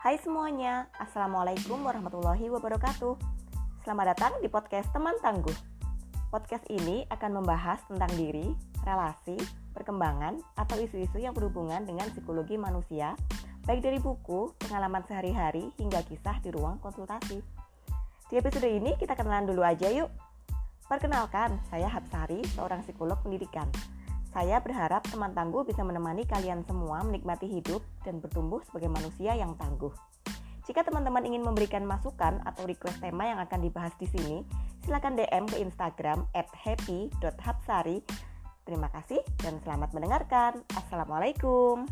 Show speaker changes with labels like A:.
A: Hai semuanya, Assalamualaikum warahmatullahi wabarakatuh. Selamat datang di podcast Teman Tangguh. Podcast ini akan membahas tentang diri, relasi, perkembangan, atau isu-isu yang berhubungan dengan psikologi manusia Baik dari buku, pengalaman sehari-hari, hingga kisah di ruang konsultasi. Di episode ini kita kenalan dulu aja yuk. Perkenalkan, saya Hapsari, seorang psikolog pendidikan saya berharap teman tangguh bisa menemani kalian semua menikmati hidup dan bertumbuh sebagai manusia yang tangguh. Jika teman-teman ingin memberikan masukan atau request tema yang akan dibahas di sini, silakan DM ke Instagram @happy.hapsari. Terima kasih dan selamat mendengarkan. Assalamualaikum.